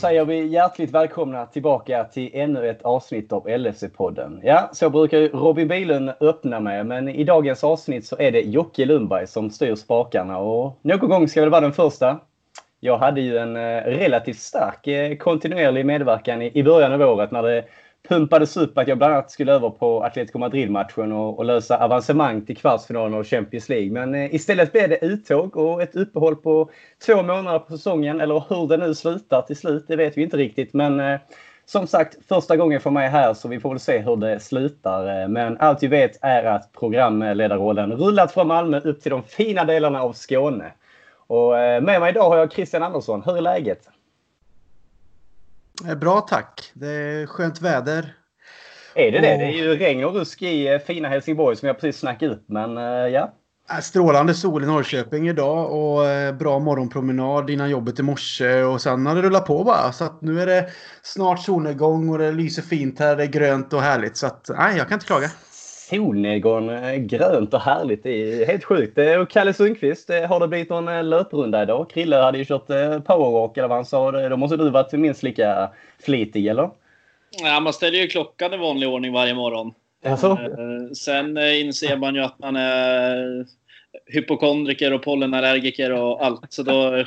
Då säger vi hjärtligt välkomna tillbaka till ännu ett avsnitt av LFC-podden. Ja, så brukar Robin Bilund öppna med, men i dagens avsnitt så är det Jocke Lundberg som styr spakarna och någon gång ska väl vara den första. Jag hade ju en eh, relativt stark eh, kontinuerlig medverkan i början av året när det pumpades upp att jag bland annat skulle över på Atletico Madrid-matchen och, och, lösa avancemang till kvartsfinalen av Champions League. Men eh, istället blev det uttåg och ett uppehåll på två månader på säsongen. Eller hur det nu slutar till slut, det vet vi inte riktigt. Men eh, som sagt, första gången för mig här så vi får väl se hur det slutar. Eh, men allt vi vet är att programledarrollen rullat från Malmö upp till de fina delarna av Skåne. Och eh, med mig idag har jag Christian Andersson. Hur är läget? Eh, bra tack. Det är skönt väder. Är det och... det? Det är ju regn och rusk i eh, fina Helsingborg som jag precis snackat upp. Men eh, ja. Strålande sol i Norrköping idag och bra morgonpromenad innan jobbet i morse och sen har det rullat på bara. Så att nu är det snart solnedgång och det lyser fint här. Det är grönt och härligt så att nej, jag kan inte klaga solnedgång, grönt och härligt. Det är helt sjukt. Och Kalle Sundqvist, har det blivit någon löprunda idag? Krille hade ju kört powerwalk eller vad han sa. Då måste du varit minst lika flitig eller? Ja, man ställer ju klockan i vanlig ordning varje morgon. Alltså? Sen inser man ju att man är hypokondriker och pollenallergiker och allt. Så då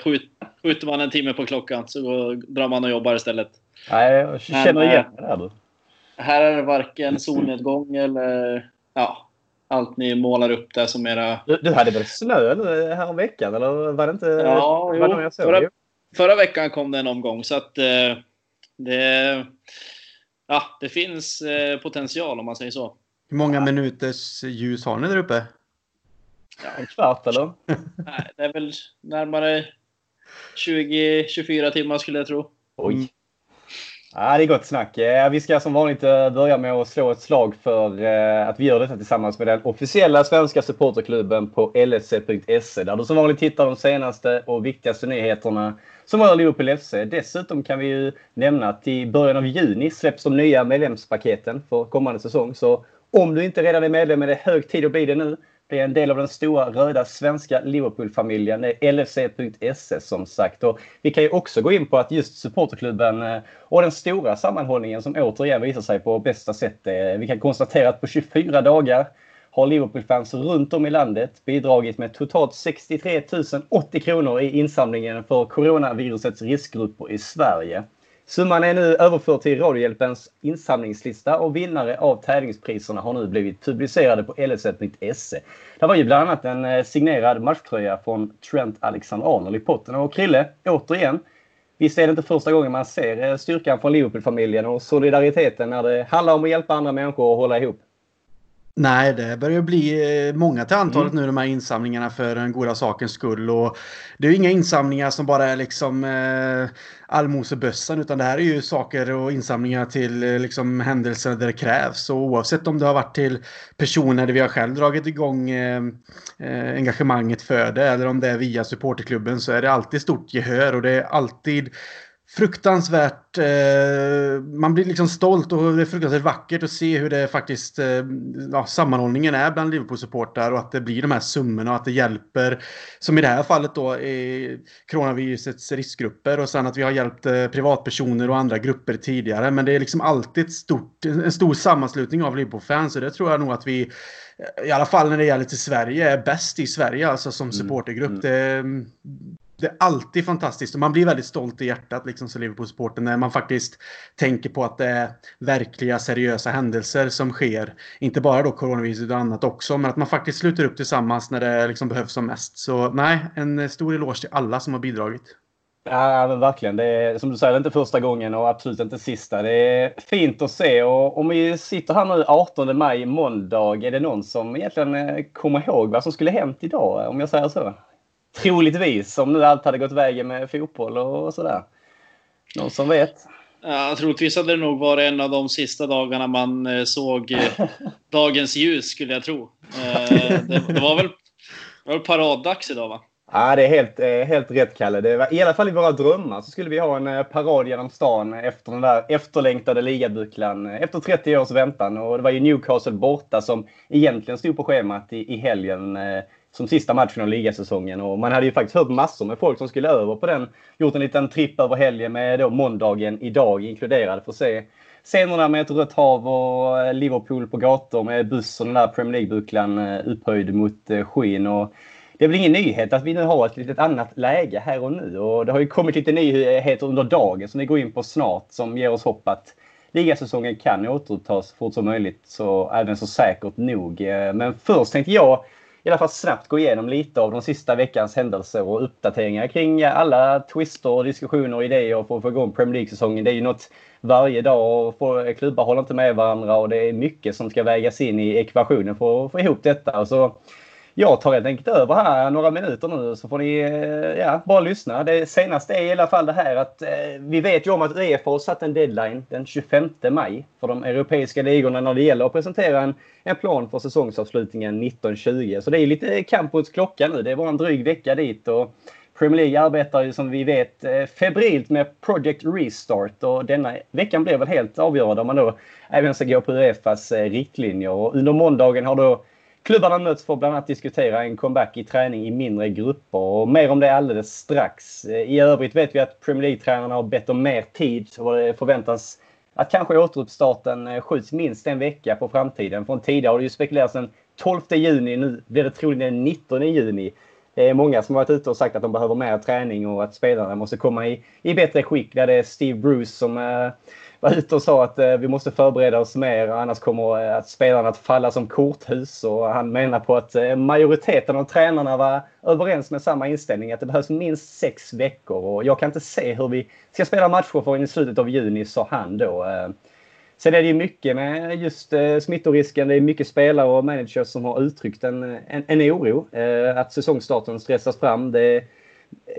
skjuter man en timme på klockan så drar man och jobbar istället. Nej, jag känner igen det där du. Här är det varken solnedgång eller ja, allt ni målar upp där som era... Du, du hade väl snö här veckan eller var det inte? Ja, var jo, jag förra, förra, veckan kom det en omgång så att eh, det, ja, det finns eh, potential om man säger så. Hur många minuters ljus har ni där uppe? Ja, en kvart eller? Nej, det är väl närmare 20-24 timmar skulle jag tro. Oj. Ja, det är gott snack. Eh, vi ska som vanligt eh, börja med att slå ett slag för eh, att vi gör detta tillsammans med den officiella svenska supporterklubben på lsc.se där du som vanligt hittar de senaste och viktigaste nyheterna som rör Liverpool FC. Dessutom kan vi ju nämna att i början av juni släpps de nya medlemspaketen för kommande säsong. Så om du inte redan är medlem är det hög tid att bli det nu. Det är en del av den stora röda svenska Liverpool-familjen. Det är LFC.se som sagt. Och vi kan ju också gå in på att just supporterklubben eh, och den stora sammanhållningen som återigen visar sig på bästa sätt. Eh, vi kan konstatera att på 24 dagar har Liverpool-fans runt om i landet bidragit med totalt 63 080 kronor i insamlingen för coronavirusets riskgrupper i Sverige. Summan är nu överförd till Radiohjälpens insamlingslista och vinnare av tävlingspriserna har nu blivit publicerade på lsf.se. Det var ju bland annat en eh, signerad matchtröja från Trent Alexander-Arnold i potten. Och Krille, återigen, visst är det inte första gången man ser eh, styrkan från Liverpool-familjen och solidariteten när det handlar om att hjälpa andra människor att hålla ihop? Nej, det börjar bli eh, många till antalet mm. nu de här insamlingarna för den goda sakens skull. Och det är ju inga insamlingar som bara är liksom eh, allmosebössan utan det här är ju saker och insamlingar till eh, liksom händelser där det krävs. Och oavsett om det har varit till personer där vi har själv dragit igång eh, eh, engagemanget för det eller om det är via supporterklubben så är det alltid stort gehör och det är alltid fruktansvärt... Eh, man blir liksom stolt och det är fruktansvärt vackert att se hur det faktiskt... Eh, ja, sammanhållningen är bland Liverpool-supportrar och att det blir de här summorna och att det hjälper. Som i det här fallet då i coronavirusets riskgrupper och sen att vi har hjälpt eh, privatpersoner och andra grupper tidigare. Men det är liksom alltid stort, en stor sammanslutning av Liverpool-fans och det tror jag nog att vi i alla fall när det gäller till Sverige, är bäst i Sverige alltså som mm. supportergrupp. Mm. Det, det är alltid fantastiskt och man blir väldigt stolt i hjärtat liksom som Liverpool-supporter när man faktiskt tänker på att det är verkliga seriösa händelser som sker. Inte bara då coronaviruset och annat också, men att man faktiskt sluter upp tillsammans när det liksom behövs som mest. Så nej, en eh, stor eloge till alla som har bidragit. Ja, men verkligen. Det är som du säger, inte första gången och absolut inte sista. Det är fint att se och om vi sitter här nu 18 maj, måndag, är det någon som egentligen eh, kommer ihåg vad som skulle hänt idag? Eh, om jag säger så? Troligtvis, om nu allt hade gått vägen med fotboll och sådär. Någon som vet? Ja, troligtvis hade det nog varit en av de sista dagarna man eh, såg eh, dagens ljus, skulle jag tro. Eh, det, var väl, det var paraddags idag, va? Ja, det är helt, helt rätt, Kalle. Det var, I alla fall i våra drömmar så skulle vi ha en parad genom stan efter den där efterlängtade ligabucklan efter 30 års väntan. Och det var ju Newcastle borta som egentligen stod på schemat i, i helgen som sista matchen av ligasäsongen. Och man hade ju faktiskt hört massor med folk som skulle över på den. Gjort en liten tripp över helgen med då måndagen idag inkluderad för att se scenerna med ett rött hav och eh, Liverpool på gator med buss och den där Premier League-bucklan eh, upphöjd mot eh, skyn. Och det är väl ingen nyhet att vi nu har ett litet annat läge här och nu. Och det har ju kommit lite nyheter under dagen som vi går in på snart som ger oss hopp att ligasäsongen kan återupptas så fort som möjligt. Så även så säkert nog. Men först tänkte jag i alla fall snabbt gå igenom lite av de sista veckans händelser och uppdateringar kring eh, alla twister, diskussioner och idéer för att få igång Premier League-säsongen. Det är ju något varje dag och eh, klubbar håller inte med varandra och det är mycket som ska vägas in i ekvationen för att få ihop detta. Så jag tar helt enkelt över här några minuter nu så får ni eh, ja, bara lyssna. Det senaste är i alla fall det här att eh, vi vet ju om att Uefa har satt en deadline den 25 maj för de europeiska ligorna när det gäller att presentera en, en plan för säsongsavslutningen 1920. Så det är lite kamp mot klockan nu. Det är bara en dryg vecka dit. Och Premier League arbetar ju som vi vet eh, febrilt med Project Restart och denna veckan blir väl helt avgörande om man då även ska gå på Uefas eh, riktlinjer. Och under måndagen har då Klubbarna möts för att bland annat diskutera en comeback i träning i mindre grupper och mer om det alldeles strax. Eh, I övrigt vet vi att Premier League-tränarna har bett om mer tid och eh, det förväntas att kanske återuppstarten eh, skjuts minst en vecka på framtiden. Från tidigare har det ju spekulerats den 12 juni, nu blir det troligen den 19 juni. Det är många som har varit ute och sagt att de behöver mer träning och att spelarna måste komma i, i bättre skick. Där det är Steve Bruce som eh, var ute och sa att eh, vi måste förbereda oss mer annars kommer eh, att spelarna att falla som korthus. Och han menar på att eh, majoriteten av tränarna var överens med samma inställning att det behövs minst sex veckor. Och jag kan inte se hur vi ska spela matcher förrän i slutet av juni, sa han då. Eh. Sen är det ju mycket med just eh, smittorisken. Det är mycket spelare och managers som har uttryckt en, en, en oro. Eh, att säsongstarten stressas fram. Det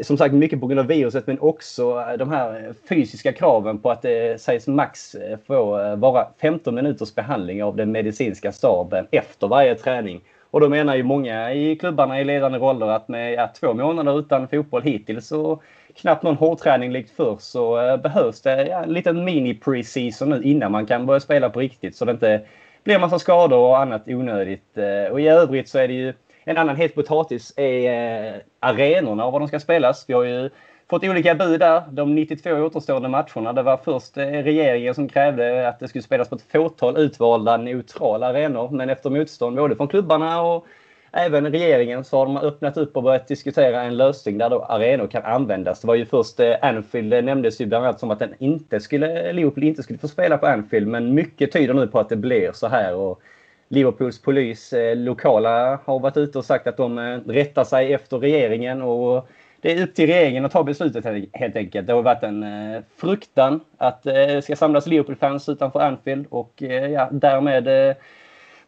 som sagt mycket på grund av viruset men också eh, de här fysiska kraven på att eh, det sägs max eh, få vara 15 minuters behandling av den medicinska staben efter varje träning. Och då menar ju många i klubbarna i ledande roller att med ja, två månader utan fotboll hittills och knappt någon hårdträning likt förr så behövs det ja, en liten mini-preseason nu innan man kan börja spela på riktigt så det inte blir massa skador och annat onödigt. Och i övrigt så är det ju en annan het potatis är eh, arenorna och var de ska spelas. Vi har ju fått olika bud där. De 92 återstående matcherna. Det var först eh, regeringen som krävde att det skulle spelas på ett fåtal utvalda neutrala arenor. Men efter motstånd både från klubbarna och även regeringen så har de öppnat upp och börjat diskutera en lösning där då arenor kan användas. Det var ju först eh, Anfield eh, nämndes ju bland annat som att den inte skulle, Leopold inte skulle få spela på Anfield. Men mycket tyder nu på att det blir så här. Och Liverpools polis eh, lokala har varit ute och sagt att de eh, rättar sig efter regeringen och det är upp till regeringen att ta beslutet helt enkelt. Det har varit en eh, fruktan att det ska samlas Liverpool-fans utanför Anfield och ja, därmed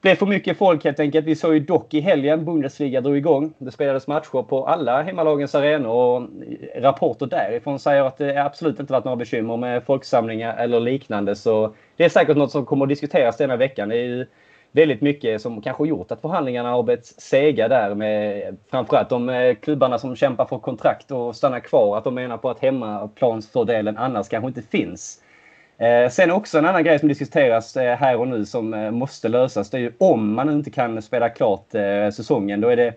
blev för mycket folk helt enkelt. Vi såg ju dock i helgen Bundesliga drog igång. Det spelades matcher på alla hemmalagens arenor och rapporter därifrån säger att det absolut inte varit några bekymmer med folksamlingar eller liknande. Så det är säkert något som kommer att diskuteras denna veckan. Det är ju väldigt mycket som kanske gjort att förhandlingarna har blivit sega där med framförallt de eh, klubbarna som kämpar för kontrakt och stannar kvar. Att de menar på att hemmaplansfördelen annars kanske inte finns. Eh, sen också en annan grej som diskuteras eh, här och nu som måste lösas. Det är ju om man inte kan spela klart säsongen. Då är det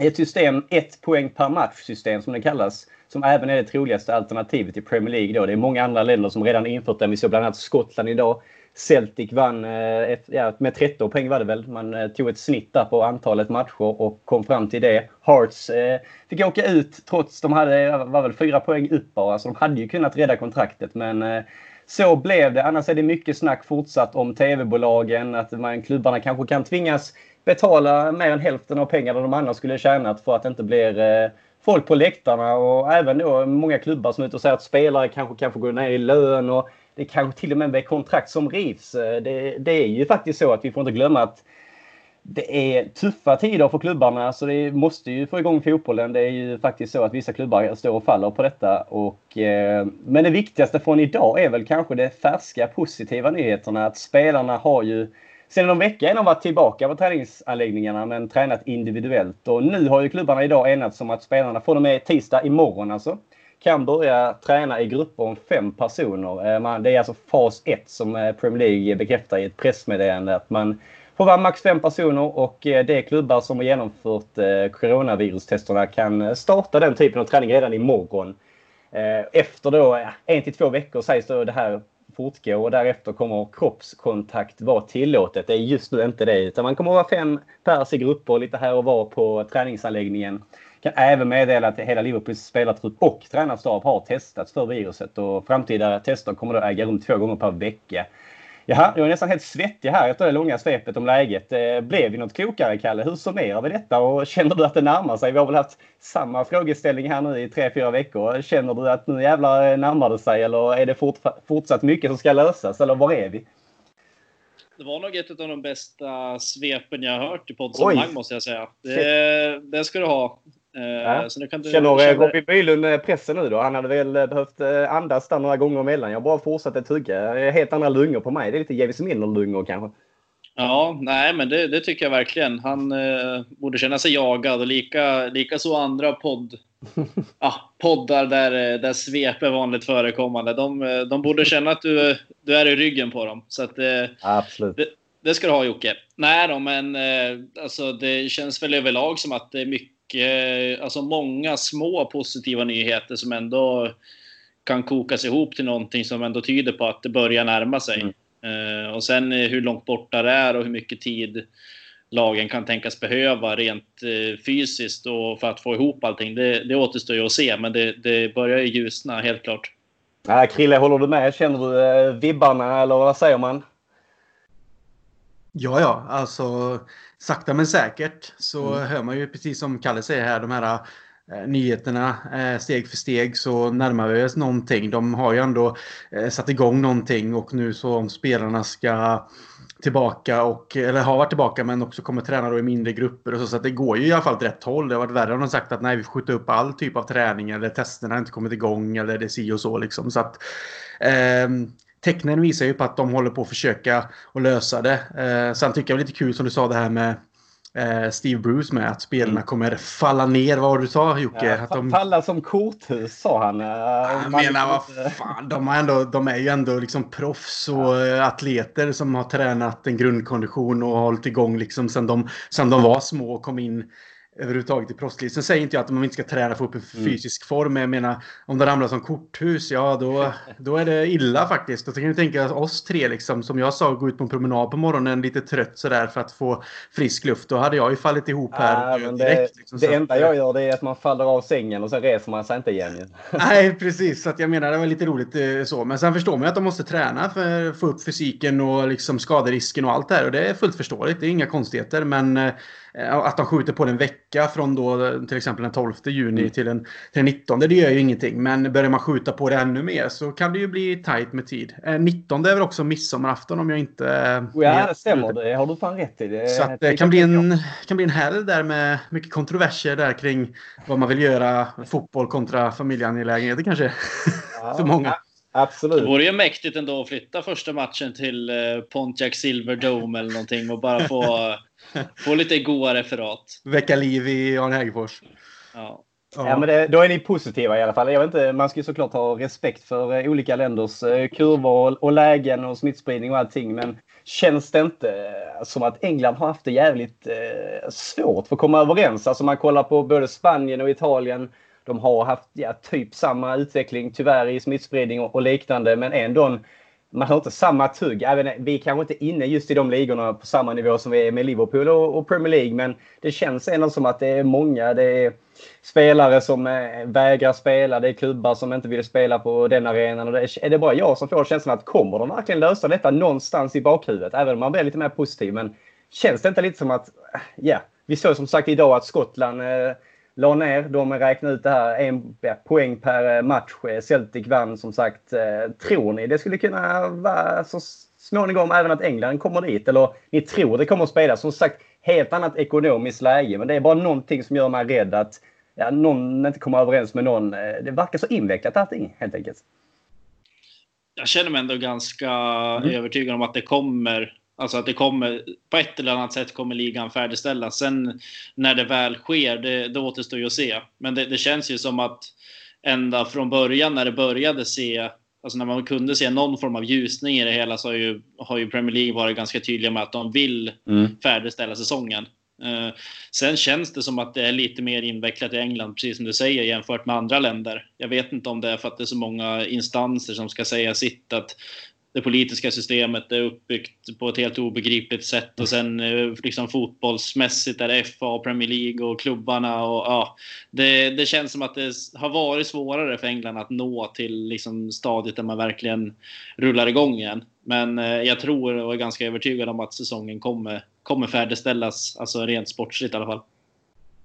ett system, ett poäng per match system som det kallas. Som även är det troligaste alternativet i Premier League. Då. Det är många andra länder som redan infört den. Vi såg bland annat Skottland idag. Celtic vann eh, ett, ja, med 13 poäng var det väl. Man eh, tog ett snitt där på antalet matcher och kom fram till det. Hearts eh, fick åka ut trots de hade, var väl fyra poäng upp bara. Så de hade ju kunnat rädda kontraktet men eh, så blev det. Annars är det mycket snack fortsatt om tv-bolagen. Att man, klubbarna kanske kan tvingas betala mer än hälften av pengarna de annars skulle tjänat för att det inte blir eh, folk på läktarna och även då många klubbar som är ute och säger att spelare kanske kan få gå ner i lön och det kanske till och med blir kontrakt som rivs. Eh, det, det, är ju faktiskt så att vi får inte glömma att det är tuffa tider för klubbarna så det måste ju få igång fotbollen. Det är ju faktiskt så att vissa klubbar står och faller på detta. Och, eh, men det viktigaste från idag är väl kanske de färska positiva nyheterna att spelarna har ju sedan någon vecka innan varit tillbaka på träningsanläggningarna men tränat individuellt. Och nu har ju klubbarna idag enats om att spelarna från och med tisdag imorgon alltså kan börja träna i grupper om fem personer. Eh, det är alltså fas 1 som eh, Premier League bekräftar i ett pressmeddelande att man får vara max fem personer och eh, de klubbar som har genomfört coronavirustesterna kan starta den typen av träning redan imorgon. Efter då en till två veckor sägs då det här fortgå och därefter kommer kroppskontakt vara tillåtet. Det är just nu inte det utan man kommer att vara fem pers i grupper lite här och var på träningsanläggningen. Kan även meddela att hela Liverpools spelartrupp och tränarstab har testats för viruset och framtida tester kommer att äga rum två gånger per vecka. Jaha, jag är nästan helt svettig här efter det långa svepet om läget. Blev vi något klokare, Kalle? Hur summerar vi detta och känner du att det närmar sig? Vi har väl haft samma frågeställning här nu i tre, fyra veckor. Känner du att nu jävlar närmar det sig eller är det fortsatt mycket som ska lösas eller var är vi? Det var nog ett av de bästa svepen jag har hört i poddsammanhang måste jag säga. Det, det ska du ha. Eh, ja. Du, Känner. Robin Bylund eh, pressen nu då? Han hade väl eh, behövt andas där några gånger emellan. Jag bara fortsatte tugga. Helt andra lungor på mig. Det är lite Javis Milner-lungor kanske. Ja, nej, men det, det, tycker jag verkligen. Han eh, borde känna sig jagad och lika, lika så andra podd, ah, poddar där, där svep är vanligt förekommande. De, de borde känna att du, du är i ryggen på dem. Så att, eh, Absolut. Det, det, ska du ha Jocke. Nej då, men eh, alltså, det känns väl överlag som att det är mycket mycket, alltså många små positiva nyheter som ändå kan kokas ihop till någonting som ändå tyder på att det börjar närma sig. Mm. Uh, och sen hur långt borta det är och hur mycket tid lagen kan tänkas behöva rent uh, fysiskt och för att få ihop allting. Det, det återstår ju att se, men det, det börjar ju ljusna helt klart. Ja, Krille, håller du med? Känner du uh, vibbarna eller vad säger man? Ja, ja, alltså sakta men säkert så mm. hör man ju precis som Kalle säger här de här eh, nyheterna eh, steg för steg så närmar vi oss någonting. De har ju ändå eh, satt igång någonting och nu så om spelarna ska tillbaka och eller har varit tillbaka men också kommer träna då i mindre grupper och så, så att det går ju i alla fall åt rätt håll. Det har varit värre om de sagt att nej vi skjuter upp all typ av träning eller testerna har inte kommit igång eller det är si och så liksom så att eh, tecknen visar ju på att de håller på att försöka att lösa det. Eh, sen tycker jag det är lite kul som du sa det här med eh, Steve Bruce med att spelarna mm. kommer falla ner. Vad var du sa Jocke? Ja, att de... Falla som korthus sa han. Jag menar vad fan, de, är ändå, de är ju ändå liksom proffs och ja. atleter som har tränat en grundkondition och hållit igång liksom sen de, sen de var små och kom in överhuvudtaget i proffslivet. Sen säger inte jag att man inte ska träna för att få upp en mm. fysisk form. Men jag menar, om det ramlar som korthus, ja då, då är det illa faktiskt. Då kan du tänka oss tre liksom, som jag sa, gå ut på en promenad på morgonen lite trött sådär för att få frisk luft. Då hade jag ju fallit ihop här ja, direkt. Liksom, det enda jag gör det är att man faller av sängen och sen reser man sig inte igen. Nej, precis. Så att jag menar, det var lite roligt eh, så. Men sen förstår man ju att de måste träna för att få upp fysiken och liksom skaderisken och allt det här. Och det är fullt förståeligt. Det är inga konstigheter. Men eh, Eh, att de skjuter på en vecka från då till exempel den 12 juni mm. till, den, till den 19. Det gör ju ingenting. Men börjar man skjuta på det ännu mer så kan det ju bli tajt med tid. 19 eh, är väl också midsommarafton om jag inte... Ja, det stämmer. Det har du fan rätt i. Det, så att det kan bli, en, kan bli en helg där med mycket kontroverser där kring vad man vill göra. Fotboll kontra familjeangelägenheter kanske. Ja, För många. Absolut. Det vore ju mäktigt ändå att flytta första matchen till eh, Pontiac Silverdome eller någonting och bara få, få lite goa referat. Väcka liv i Arne Hägerfors. Ja. Ja, men det, då är ni positiva i alla fall. Jag vet inte, man ska ju såklart ha respekt för eh, olika länders eh, kurvor och lägen och smittspridning och allting. Men känns det inte som att England har haft det jävligt svårt för att komma överens? Alltså man kollar på både Spanien och Italien de har haft ja, typ samma utveckling tyvärr i smittspridning och, och liknande men ändå man har inte samma tugg. Även, eh, vi är kanske inte inne just i de ligorna på samma nivå som vi är med Liverpool och, och Premier League men det känns ändå som att det är många. Det är spelare som eh, vägrar spela. Det är klubbar som inte vill spela på den arenan. Och det är, är det bara jag som får känslan att kommer de verkligen lösa detta någonstans i bakhuvudet? Även om man blir lite mer positiv. Men känns det inte lite som att, eh, ja, yeah, vi såg som sagt idag att Skottland eh, la ner. De räknade ut det här. En ja, poäng per eh, match. Celtic vann som sagt. Eh, tror ni det skulle kunna vara så småningom även att England kommer dit? Eller ni tror det kommer att spelas? Som sagt, helt annat ekonomiskt läge. Men det är bara någonting som gör mig rädd att ja, någon inte kommer överens med någon. Eh, det verkar så invecklat allting helt enkelt. Jag känner mig ändå ganska mm. övertygad om att det kommer Alltså att det kommer, på ett eller annat sätt kommer ligan färdigställas. Sen när det väl sker, det, det återstår ju att se. Men det, det, känns ju som att ända från början när det började se alltså när man kunde se någon form av ljusning i det hela så har ju, har ju Premier League varit ganska tydliga med att de vill mm. färdigställa säsongen. Uh, sen känns det som att det är lite mer invecklat i England, precis som du säger, jämfört med andra länder. Jag vet inte om det är för att det är så många instanser som ska säga sitt, att det politiska systemet är uppbyggt på ett helt obegripligt sätt och sen eh, liksom fotbollsmässigt är det FA och Premier League och klubbarna och ja, det, det känns som att det har varit svårare för England att nå till liksom stadiet där man verkligen rullar igång igen. Men eh, jag tror och är ganska övertygad om att säsongen kommer, kommer färdigställas, alltså rent sportsligt i alla fall.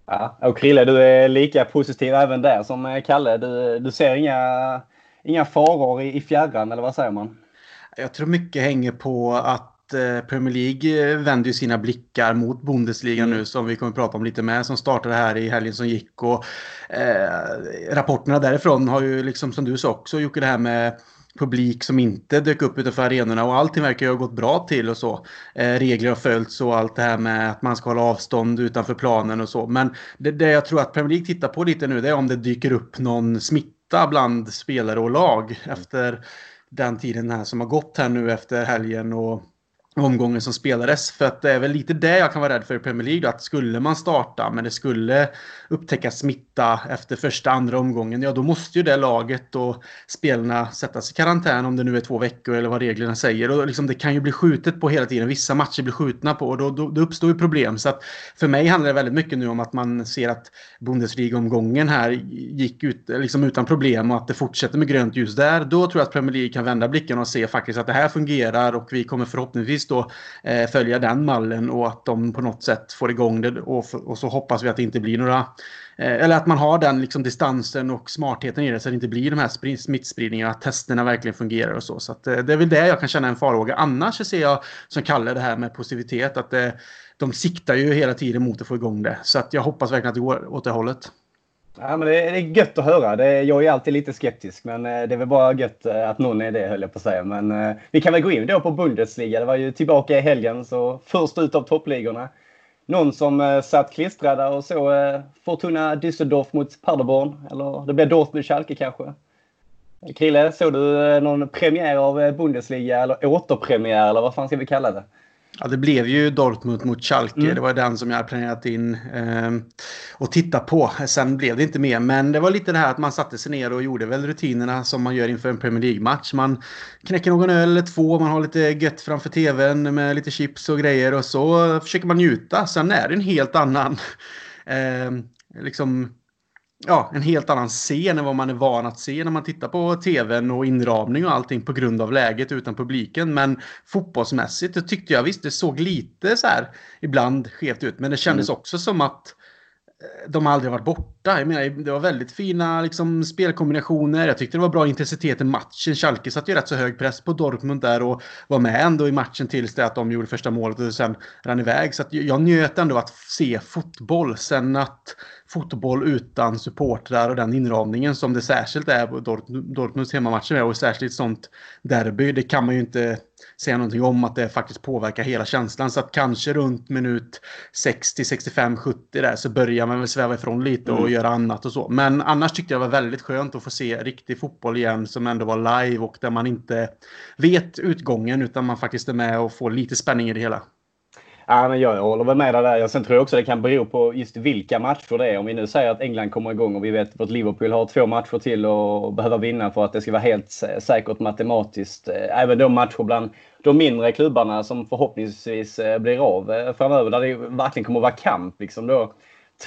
Ja, och Krille, du är lika positiv även där som eh, Kalle. Du, du ser inga, inga faror i, i fjärran, eller vad säger man? Jag tror mycket hänger på att eh, Premier League eh, vänder sina blickar mot Bundesliga mm. nu som vi kommer att prata om lite med som startade här i helgen som gick. Och, eh, rapporterna därifrån har ju liksom som du sa också gjort det här med publik som inte dök upp utanför arenorna och allting verkar ju ha gått bra till och så. Eh, regler har följts och allt det här med att man ska hålla avstånd utanför planen och så. Men det, det jag tror att Premier League tittar på lite nu det är om det dyker upp någon smitta bland spelare och lag efter den tiden här som har gått här nu efter helgen och omgången som spelades. För att det är väl lite det jag kan vara rädd för i Premier League. Att skulle man starta men det skulle upptäcka smitta efter första, andra omgången. Ja, då måste ju det laget och spelarna sättas i karantän om det nu är två veckor eller vad reglerna säger. Och liksom, det kan ju bli skjutet på hela tiden. Vissa matcher blir skjutna på och då, då, då uppstår ju problem. Så att för mig handlar det väldigt mycket nu om att man ser att Bundesliga-omgången här gick ut liksom utan problem och att det fortsätter med grönt ljus där. Då tror jag att Premier League kan vända blicken och se faktiskt att det här fungerar och vi kommer förhoppningsvis då eh, följa den mallen och att de på något sätt får igång det och, och så hoppas vi att det inte blir några Eh, eller att man har den liksom distansen och smartheten i det så att det inte blir de här smittspridningarna, att testerna verkligen fungerar och så. Så att, eh, det är väl det jag kan känna en farhåga. Annars ser jag som Kalle det här med positivitet att det, de siktar ju hela tiden mot att få igång det. Så att jag hoppas verkligen att det går åt det hållet. Ja, men det, är, gött att höra. Det, jag är alltid lite skeptisk, men det är väl bara gött att någon är det, höll jag på att säga. Men vi kan väl gå in då på Bundesliga. Det var ju tillbaka i helgen, så först ut av toppligorna. Någon som eh, satt klistrad och så eh, Fortuna Düsseldorf mot Paderborn. Eller det blev Dortmund-Schalke kanske. Eh, Krille, såg du eh, någon premiär av eh, Bundesliga eller återpremiär eller vad fan ska vi kalla det? Ja, det blev ju Dortmund mot Schalke. Mm. Det var den som jag hade planerat in eh, och titta på. Sen blev det inte mer. Men det var lite det här att man satte sig ner och gjorde väl rutinerna som man gör inför en Premier League-match. Man knäcker någon öl eller två, man har lite gött framför tvn med lite chips och grejer och så försöker man njuta. Sen är det en helt annan eh, liksom ja, en helt annan scen än vad man är van att se när man tittar på tvn och inramning och allting på grund av läget utan publiken. Men fotbollsmässigt det tyckte jag visst, det såg lite så här ibland skevt ut. Men det kändes mm. också som att eh, de aldrig varit borta. Jag menar, det var väldigt fina liksom, spelkombinationer. Jag tyckte det var bra intensitet i matchen. Schalke satte ju rätt så hög press på Dortmund där och var med ändå i matchen tills det att de gjorde första målet och sen rann iväg. Så jag njöt ändå att se fotboll. Sen att fotboll utan supportrar och den inramningen som det särskilt är på Dortmunds hemmamatcher och särskilt sånt derby. Det kan man ju inte säga någonting om att det faktiskt påverkar hela känslan. Så att kanske runt minut 60, 65, 70 där så börjar man väl sväva ifrån lite och mm. göra annat och så. Men annars tyckte jag det var väldigt skönt att få se riktig fotboll igen som ändå var live och där man inte vet utgången utan man faktiskt är med och får lite spänning i det hela. Ja, men jag håller väl med dig där. Sen tror jag också det kan bero på just vilka matcher det är. Om vi nu säger att England kommer igång och vi vet att Liverpool har två matcher till och behöver vinna för att det ska vara helt säkert matematiskt. Eh, även de matcher bland de mindre klubbarna som förhoppningsvis eh, blir av eh, framöver där det verkligen kommer att vara kamp. Liksom då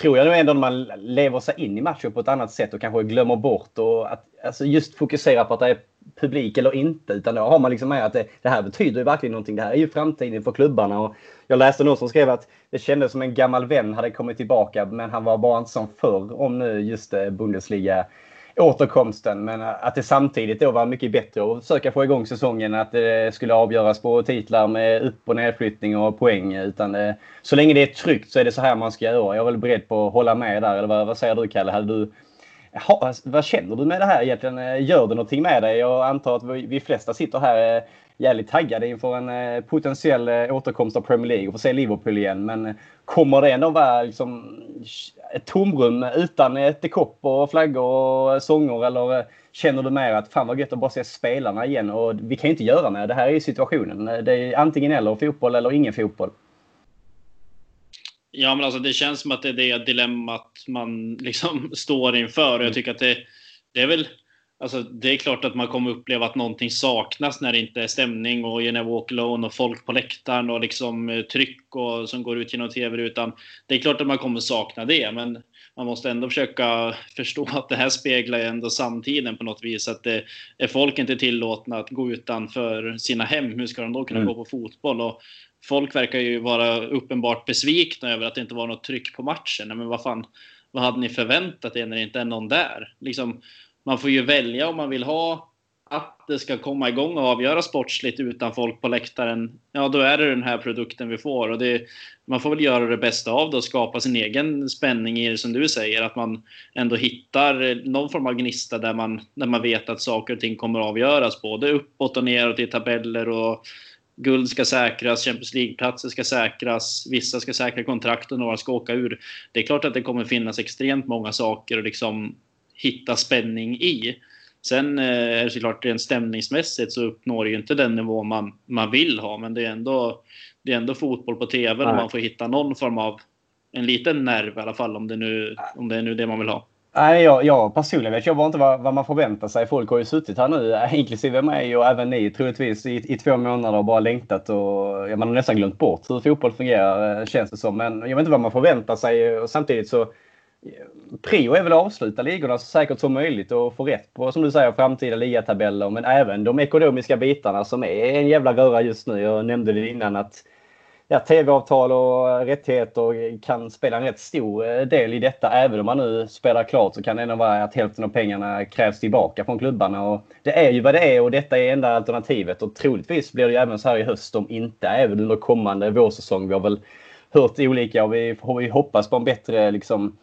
tror jag nog ändå att man lever sig in i matchen på ett annat sätt och kanske glömmer bort och att alltså just fokusera på att det är publik eller inte. Utan då har man liksom med att det, det här betyder ju verkligen någonting. Det här är ju framtiden för klubbarna. Och jag läste någon som skrev att det kändes som en gammal vän hade kommit tillbaka men han var bara inte som förr om nu just eh, Bundesliga återkomsten. Men eh, att det samtidigt då var mycket bättre att försöka få igång säsongen. Att det skulle avgöras på titlar med upp och nedflyttning och poäng. Utan det, så länge det är tryggt så är det så här man ska göra. Jag är väl beredd på att hålla med där. Eller vad, vad säger du Kalle? Hade du, ha, vad känner du med det här egentligen? Eh, gör det någonting med dig? Jag antar att vi, vi flesta sitter här eh, jävligt taggade inför en eh, potentiell återkomst av Premier League och få se Liverpool igen. Men kommer det ändå vara liksom ett tomrum utan ett kopp och flaggor och sånger eller känner du mer att fan vad gött att bara se spelarna igen och vi kan ju inte göra mer. Det här är ju situationen. Det är antingen eller fotboll eller ingen fotboll. Ja, men alltså det känns som att det är det dilemmat man liksom står inför. Och jag tycker att det, det är väl Alltså, det är klart att man kommer uppleva att någonting saknas när det inte är stämning och You Never Walk Alone och folk på läktaren och liksom eh, tryck och, som går ut genom tv-rutan. Det är klart att man kommer sakna det, men man måste ändå försöka förstå att det här speglar ändå samtiden på något vis. Att det, är folk inte tillåtna att gå utanför sina hem, hur ska de då kunna mm. gå på fotboll? Och folk verkar ju vara uppenbart besvikna över att det inte var något tryck på matchen. Men vad fan, vad hade ni förväntat er när det inte är någon där? Liksom, man får ju välja om man vill ha att det ska komma igång och avgöra sportsligt utan folk på läktaren. Ja, då är det den här produkten vi får och det, man får väl göra det bästa av det och skapa sin egen spänning i det som du säger. Att man ändå hittar någon form av gnista där man, där man vet att saker och ting kommer att avgöras både uppåt och neråt i tabeller och guld ska säkras, Champions League-platser ska säkras, vissa ska säkra kontrakt och några ska åka ur. Det är klart att det kommer finnas extremt många saker att liksom hitta spänning i. Sen eh, är det såklart rent stämningsmässigt så uppnår det ju inte den nivå man, man vill ha, men det är ändå, det är ändå fotboll på tv och man får hitta någon form av en liten nerv i alla fall om det nu, om det är nu det man vill ha. Nej, jag, jag personligen vet jag bara inte vad, vad, man förväntar sig. Folk har ju suttit här nu, inklusive mig och även ni troligtvis, i, i två månader och bara längtat och ja, man har nästan glömt bort hur fotboll fungerar, eh, känns det som. Men jag vet inte vad man förväntar sig och samtidigt så eh, Prio är väl att avsluta ligorna så säkert som möjligt och få rätt på, som du säger, framtida ligatabeller. Men även de ekonomiska bitarna som är en jävla röra just nu. Jag nämnde det innan att ja, tv-avtal och rättigheter kan spela en rätt stor eh, del i detta. Även om man nu spelar klart så kan det ändå vara att hälften av pengarna krävs tillbaka från klubbarna. Och det är ju vad det är och detta är enda alternativet. Och troligtvis blir det ju även så här i höst om inte även under kommande vårsäsong. Vi har väl hört olika och vi, vi hoppas på en bättre liksom,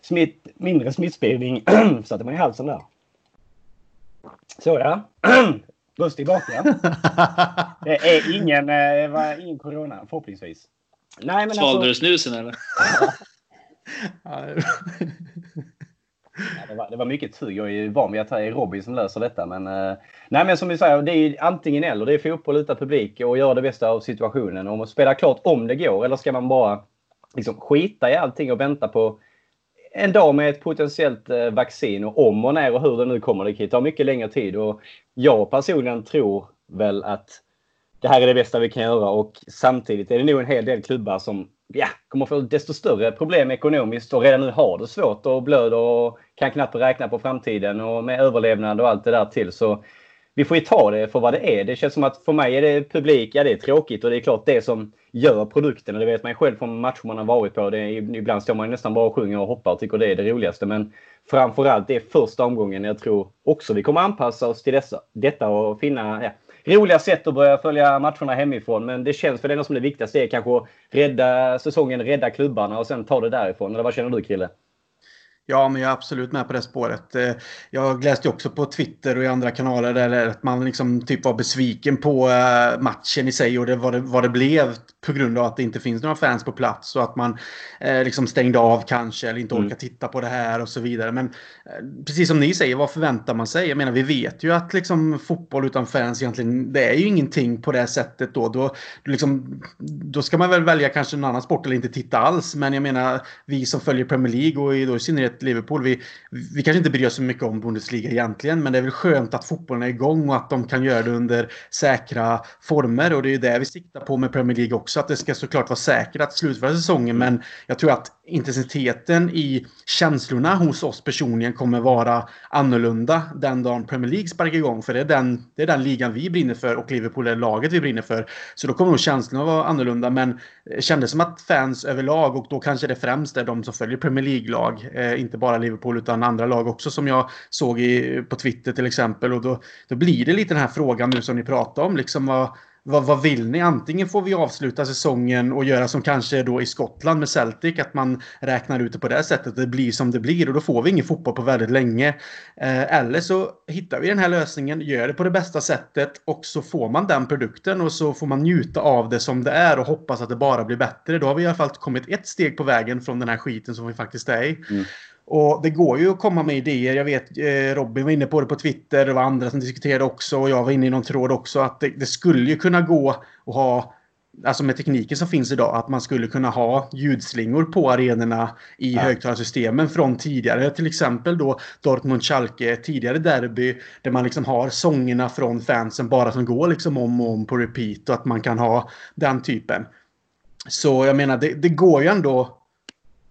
smitt, mindre smittspridning. Satte man i halsen där. Så ja. Röst tillbaka. Det är ingen, eh, det var ingen corona förhoppningsvis. Nej, men Svalde alltså... du snusen eller? ja, det, var, det var mycket tugg. Jag är van vid att det är Robin som löser detta. Men, uh, nej, men som vi säger, det är antingen eller. Det är fotboll utan publik och göra det bästa av situationen. Och spela klart om det går. Eller ska man bara liksom, skita i allting och vänta på en dag med ett potentiellt eh, vaccin och om och när och hur det nu kommer. Det kan ta mycket längre tid och jag personligen tror väl att det här är det bästa vi kan göra och samtidigt är det nog en hel del klubbar som ja, kommer få desto större problem ekonomiskt och redan nu har det svårt och blöder och kan knappt räkna på framtiden och med överlevnad och allt det där till. Så vi får ju ta det för vad det är. Det känns som att för mig är det publik, ja det är tråkigt och det är klart det som gör produkten. Och det vet man ju själv från matcher man har varit på. Det är, ibland står man nästan bara och sjunger och hoppar och tycker det är det roligaste. Men framförallt det är första omgången jag tror också vi kommer anpassa oss till dessa, detta och finna ja, roliga sätt att börja följa matcherna hemifrån. Men det känns för det som det viktigaste är kanske att rädda säsongen, rädda klubbarna och sen ta det därifrån. Eller vad känner du Krille? Ja, men jag är absolut med på det spåret. Eh, jag läste också på Twitter och i andra kanaler där att man liksom typ var besviken på eh, matchen i sig och det, vad, det, vad det blev på grund av att det inte finns några fans på plats och att man eh, liksom stängde av kanske eller inte mm. orkar titta på det här och så vidare. Men precis som ni säger, vad förväntar man sig? Jag menar, vi vet ju att liksom, fotboll utan fans egentligen, det är ju ingenting på det sättet då. Då, liksom, då ska man väl välja kanske en annan sport eller inte titta alls. Men jag menar, vi som följer Premier League och i, då i synnerhet Liverpool. Vi, vi kanske inte bryr oss så mycket om Bundesliga egentligen, men det är väl skönt att fotbollen är igång och att de kan göra det under säkra former. Och det är ju det vi siktar på med Premier League också, att det ska såklart vara säkert att slutföra säsongen. Men jag tror att intensiteten i känslorna hos oss personligen kommer vara annorlunda den dagen Premier League sparkar igång. För det är, den, det är den ligan vi brinner för och Liverpool är laget vi brinner för. Så då kommer nog känslorna vara annorlunda. Men det kändes som att fans överlag, och då kanske det främst är de som följer Premier League-lag, eh, inte bara Liverpool utan andra lag också som jag såg i, på Twitter till exempel. Och då, då blir det lite den här frågan nu som ni pratar om. Liksom vad, vad, vad vill ni? Antingen får vi avsluta säsongen och göra som kanske då i Skottland med Celtic, att man räknar ut det på det sättet. Det blir som det blir och då får vi ingen fotboll på väldigt länge. Eh, eller så hittar vi den här lösningen, gör det på det bästa sättet och så får man den produkten och så får man njuta av det som det är och hoppas att det bara blir bättre. Då har vi i alla fall kommit ett steg på vägen från den här skiten som vi faktiskt är i. Mm. Och det går ju att komma med idéer. Jag vet eh, Robin var inne på det på Twitter. Det var andra som diskuterade också. Och jag var inne i någon tråd också. Att det, det skulle ju kunna gå att ha Alltså med tekniken som finns idag, att man skulle kunna ha ljudslingor på arenorna i ja. högtalarsystemen från tidigare. Till exempel då Dortmund-Schalke, tidigare derby, där man liksom har sångerna från fansen bara som går liksom om och om på repeat och att man kan ha den typen. Så jag menar, det, det går ju ändå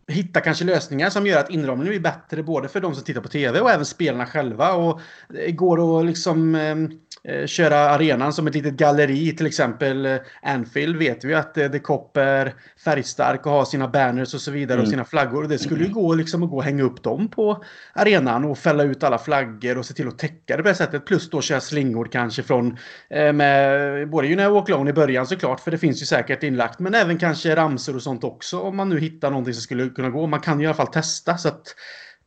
hitta kanske lösningar som gör att inramningen blir bättre både för de som tittar på tv och även spelarna själva. Och det går att liksom eh, köra arenan som ett litet galleri. Till exempel eh, Anfield vet vi att eh, The Cop är färgstark och har sina banners och så vidare mm. och sina flaggor. Det skulle ju gå liksom att gå och hänga upp dem på arenan och fälla ut alla flaggor och se till att täcka det på det sättet. Plus då köra slingor kanske från eh, med både You Know Walk Alone i början såklart för det finns ju säkert inlagt. Men även kanske ramsor och sånt också om man nu hittar någonting som skulle kunna gå. Man kan ju i alla fall testa. så att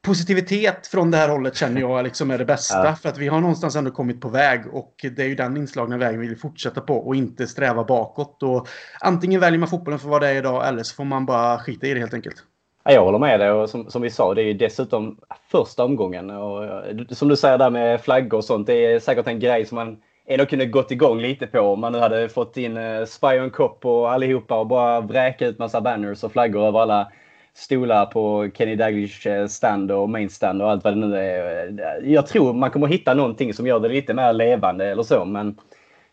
positivitet från det här hållet känner jag liksom är det bästa. Ja. För att vi har någonstans ändå kommit på väg och det är ju den inslagna vägen vi vill fortsätta på och inte sträva bakåt. Och antingen väljer man fotbollen för vad det är idag eller så får man bara skita i det helt enkelt. Ja, jag håller med dig och som, som vi sa, det är ju dessutom första omgången. Och, som du säger där med flaggor och sånt, det är säkert en grej som man ändå kunde gått igång lite på om man nu hade fått in uh, Spy on Cop och allihopa och bara vräka ut massa banners och flaggor över alla stolar på Kenny Daglish eh, stand och main stand och allt vad det nu är. Eh, jag tror man kommer hitta någonting som gör det lite mer levande eller så. Men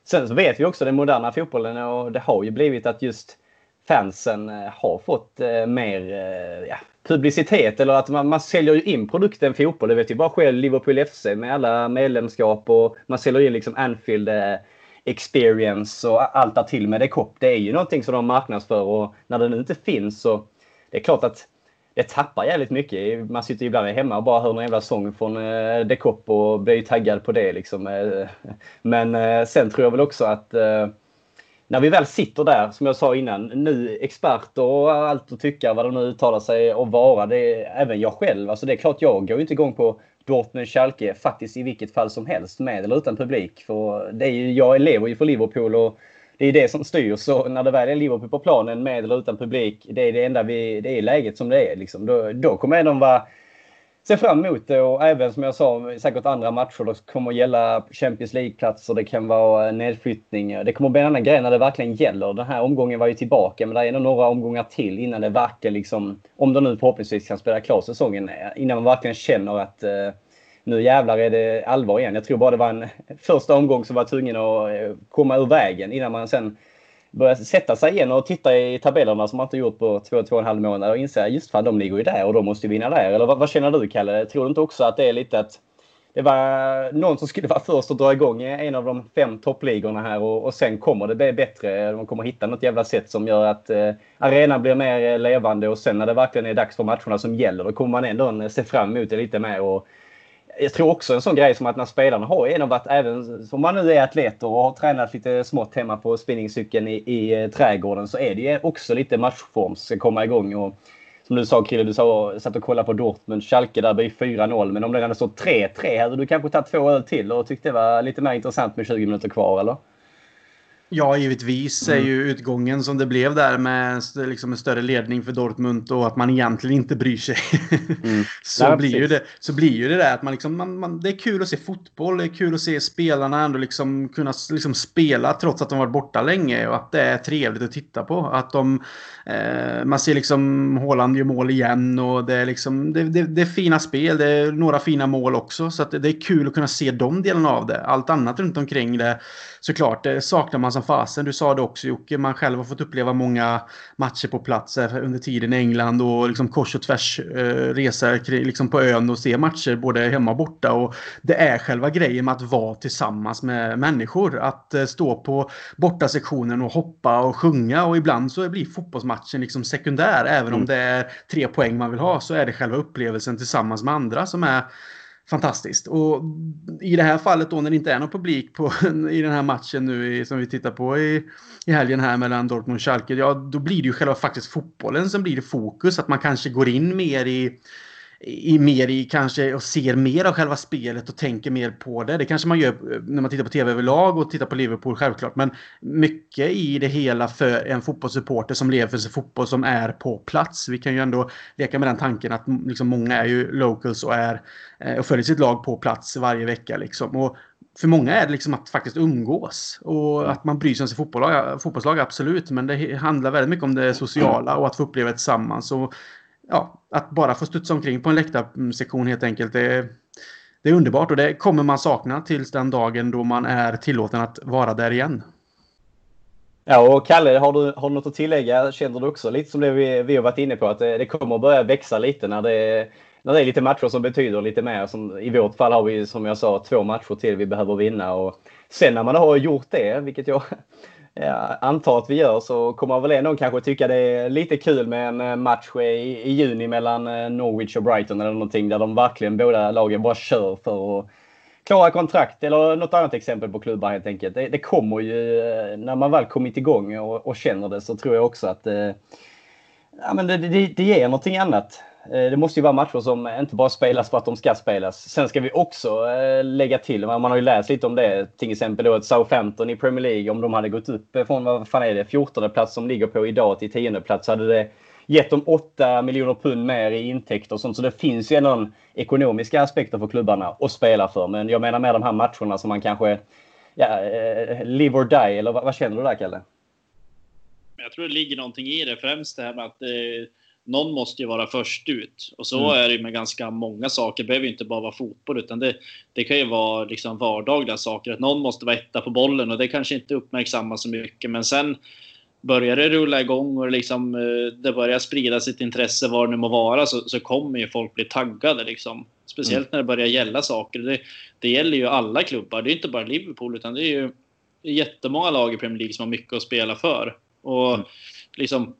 sen så vet vi också den moderna fotbollen och det har ju blivit att just fansen eh, har fått mer ja, publicitet eller att man, man säljer ju in produkten fotboll. Det vet ju bara själv Liverpool FC med alla medlemskap och man säljer in liksom Anfield experience och allt där till med det kopp. Det är ju någonting som de marknadsför och när det nu inte finns så det är klart att det tappar jävligt mycket. Man sitter ibland hemma och bara hör någon jävla sång från eh, Dekop och blir taggad på det. Liksom. Eh, men eh, sen tror jag väl också att eh, när vi väl sitter där, som jag sa innan, nu experter och allt att tycka vad de nu uttalar sig och vara. Det är, även jag själv. Alltså det är klart, jag går ju inte igång på Dortmund, Schalke faktiskt i vilket fall som helst med eller utan publik. För det är ju, jag lever ju för Liverpool och det är det som styr. Så när det väl är Liverpool på planen med eller utan publik, det är det enda vi, det är läget som det är. Liksom. Då, då kommer de vara se fram emot det och även som jag sa, säkert andra matcher. Det kommer att gälla Champions League-platser, det kan vara eh, nedflyttning. Det kommer att bli en annan grej när det verkligen gäller. Den här omgången var ju tillbaka, men det är ändå några omgångar till innan det verkligen liksom, om de nu förhoppningsvis kan spela klart säsongen, eh, innan man verkligen känner att eh, nu jävlar är det allvar igen. Jag tror bara det var en första omgång som var tvungen att eh, komma ur vägen innan man sen börjar sätta sig igen och titta i tabellerna som man inte gjort på två, två och en halv månad och inse just fan de ligger ju där och de måste vinna där. Eller vad, vad känner du Kalle? Tror du inte också att det är lite att det var någon som skulle vara först att dra igång en av de fem toppligorna här och, och sen kommer det bli bättre. De kommer hitta något jävla sätt som gör att eh, arenan blir mer eh, levande och sen när det verkligen är dags för matcherna som gäller då kommer man ändå eh, se fram emot det lite mer och jag tror också en sån grej som att när spelarna har en varit även om man nu är atleter och har tränat lite smått hemma på spinningcykeln i, i eh, trädgården så är det ju också lite matchform som ska komma igång. Och, som du sa Krille, du sa, satt och kollade på Dortmund, Schalke där blir 4-0. Men om det hade stått 3-3 hade du kanske tagit två öl till och tyckte det var lite mer intressant med 20 minuter kvar eller? Ja, givetvis är ju utgången som det blev där med liksom en större ledning för Dortmund och att man egentligen inte bryr sig. Mm. så, Nej, blir ju det, så blir ju det där att man liksom, man, man, det är kul att se fotboll, det är kul att se spelarna ändå liksom kunna liksom spela trots att de varit borta länge och att det är trevligt att titta på. Att de, eh, man ser liksom Håland gör mål igen och det är liksom, det, det, det, är fina spel, det är några fina mål också. Så att det, det är kul att kunna se de delarna av det. Allt annat runt omkring det såklart, det saknar man som fasen. Du sa det också Jocke, man själv har fått uppleva många matcher på plats under tiden i England och liksom kors och tvärs eh, resa liksom på ön och se matcher både hemma och borta. Och det är själva grejen med att vara tillsammans med människor. Att eh, stå på bortasektionen och hoppa och sjunga och ibland så blir fotbollsmatchen liksom sekundär. Även mm. om det är tre poäng man vill ha så är det själva upplevelsen tillsammans med andra som är fantastiskt. Och i det här fallet då när det inte är någon publik på, i den här matchen nu i, som vi tittar på i, i helgen här mellan Dortmund och Schalke. Ja, då blir det ju själva faktiskt fotbollen som blir det fokus. Att man kanske går in mer i i mer i kanske och ser mer av själva spelet och tänker mer på det. Det kanske man gör eh, när man tittar på tv överlag och tittar på Liverpool självklart. Men mycket i det hela för en fotbollssupporter som lever för sin fotboll som är på plats. Vi kan ju ändå leka med den tanken att liksom många är ju locals och, är, eh, och följer sitt lag på plats varje vecka. Liksom. Och för många är det liksom att faktiskt umgås och att man bryr sig om sitt fotbollslag, fotbollslag, absolut. Men det handlar väldigt mycket om det sociala och att få uppleva det tillsammans. Och ja, att bara få studsa omkring på en läktarsektion helt enkelt. Det, det är underbart och det kommer man sakna tills den dagen då man är tillåten att vara där igen. Ja, och Kalle, har du, har du något att tillägga? Känner du också lite som det vi, vi har varit inne på att det, det kommer att börja växa lite när det, när det är lite matcher som betyder lite mer. Som, I vårt fall har vi som jag sa två matcher till vi behöver vinna och sen när man har gjort det, vilket jag ja, antar att vi gör så kommer väl ändå kanske tycka det är lite kul med en eh, match i, i juni mellan eh, Norwich och Brighton eller någonting där de verkligen båda lagen bara kör för att klara kontrakt eller något annat exempel på klubbar helt enkelt. Det, det kommer ju eh, när man väl kommit igång och, och, känner det så tror jag också att ja, men det, det, det ger någonting annat. Eh, det måste ju vara matcher som inte bara spelas för att de ska spelas. Sen ska vi också eh, lägga till, man har ju läst lite om det, till exempel då att Southampton i Premier League, om de hade gått upp från, vad fan är det, 14 plats som ligger på idag till 10 plats, så hade det gett dem 8 miljoner pund mer i intäkter och sånt. Så det finns ju ändå ekonomiska aspekter för klubbarna att spela för. Men jag menar med de här matcherna som man kanske, ja, eh, live or die, eller vad, vad känner du där Kalle? Jag tror det ligger någonting i det, främst det här med att eh någon måste ju vara först ut. Och så mm. är det med ganska många saker. Det behöver inte bara vara fotboll, utan det, det kan ju vara liksom vardagliga saker. Att någon måste vara etta på bollen och det kanske inte uppmärksammas så mycket. Men sen börjar det rulla igång och liksom, eh, det börjar sprida sitt intresse var det nu må vara så, så kommer ju folk bli taggade. Liksom. Speciellt mm. när det börjar gälla saker. Det, det gäller ju alla klubbar. Det är inte bara Liverpool, utan det är ju jättemånga lag i Premier League som har mycket att spela för. Och mm. liksom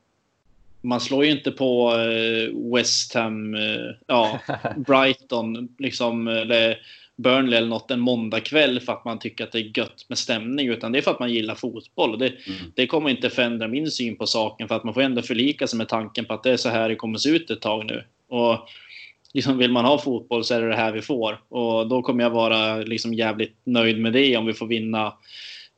man slår ju inte på eh, West Ham, eh, ja, Brighton, liksom, eller Burnley eller något en måndagkväll för att man tycker att det är gött med stämning, utan det är för att man gillar fotboll. Det, mm. det kommer inte förändra min syn på saken, för att man får ändå förlika sig med tanken på att det är så här det kommer se ut ett tag nu. Och liksom vill man ha fotboll så är det det här vi får. Och då kommer jag vara liksom jävligt nöjd med det om vi får vinna,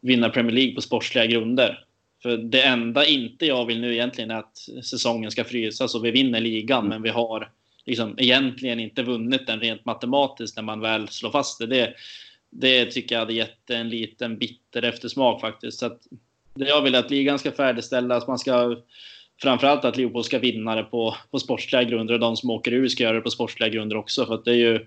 vinna Premier League på sportsliga grunder. För det enda inte jag vill nu egentligen är att säsongen ska frysas och vi vinner ligan, mm. men vi har liksom egentligen inte vunnit den rent matematiskt när man väl slår fast det. Det, det tycker jag hade gett en liten bitter eftersmak faktiskt. Så att det jag vill att ligan ska färdigställas. Man ska framförallt att Liverpool ska vinna det på, på sportsliga grunder och de som åker ur ska göra det på sportsliga grunder också. För det är ju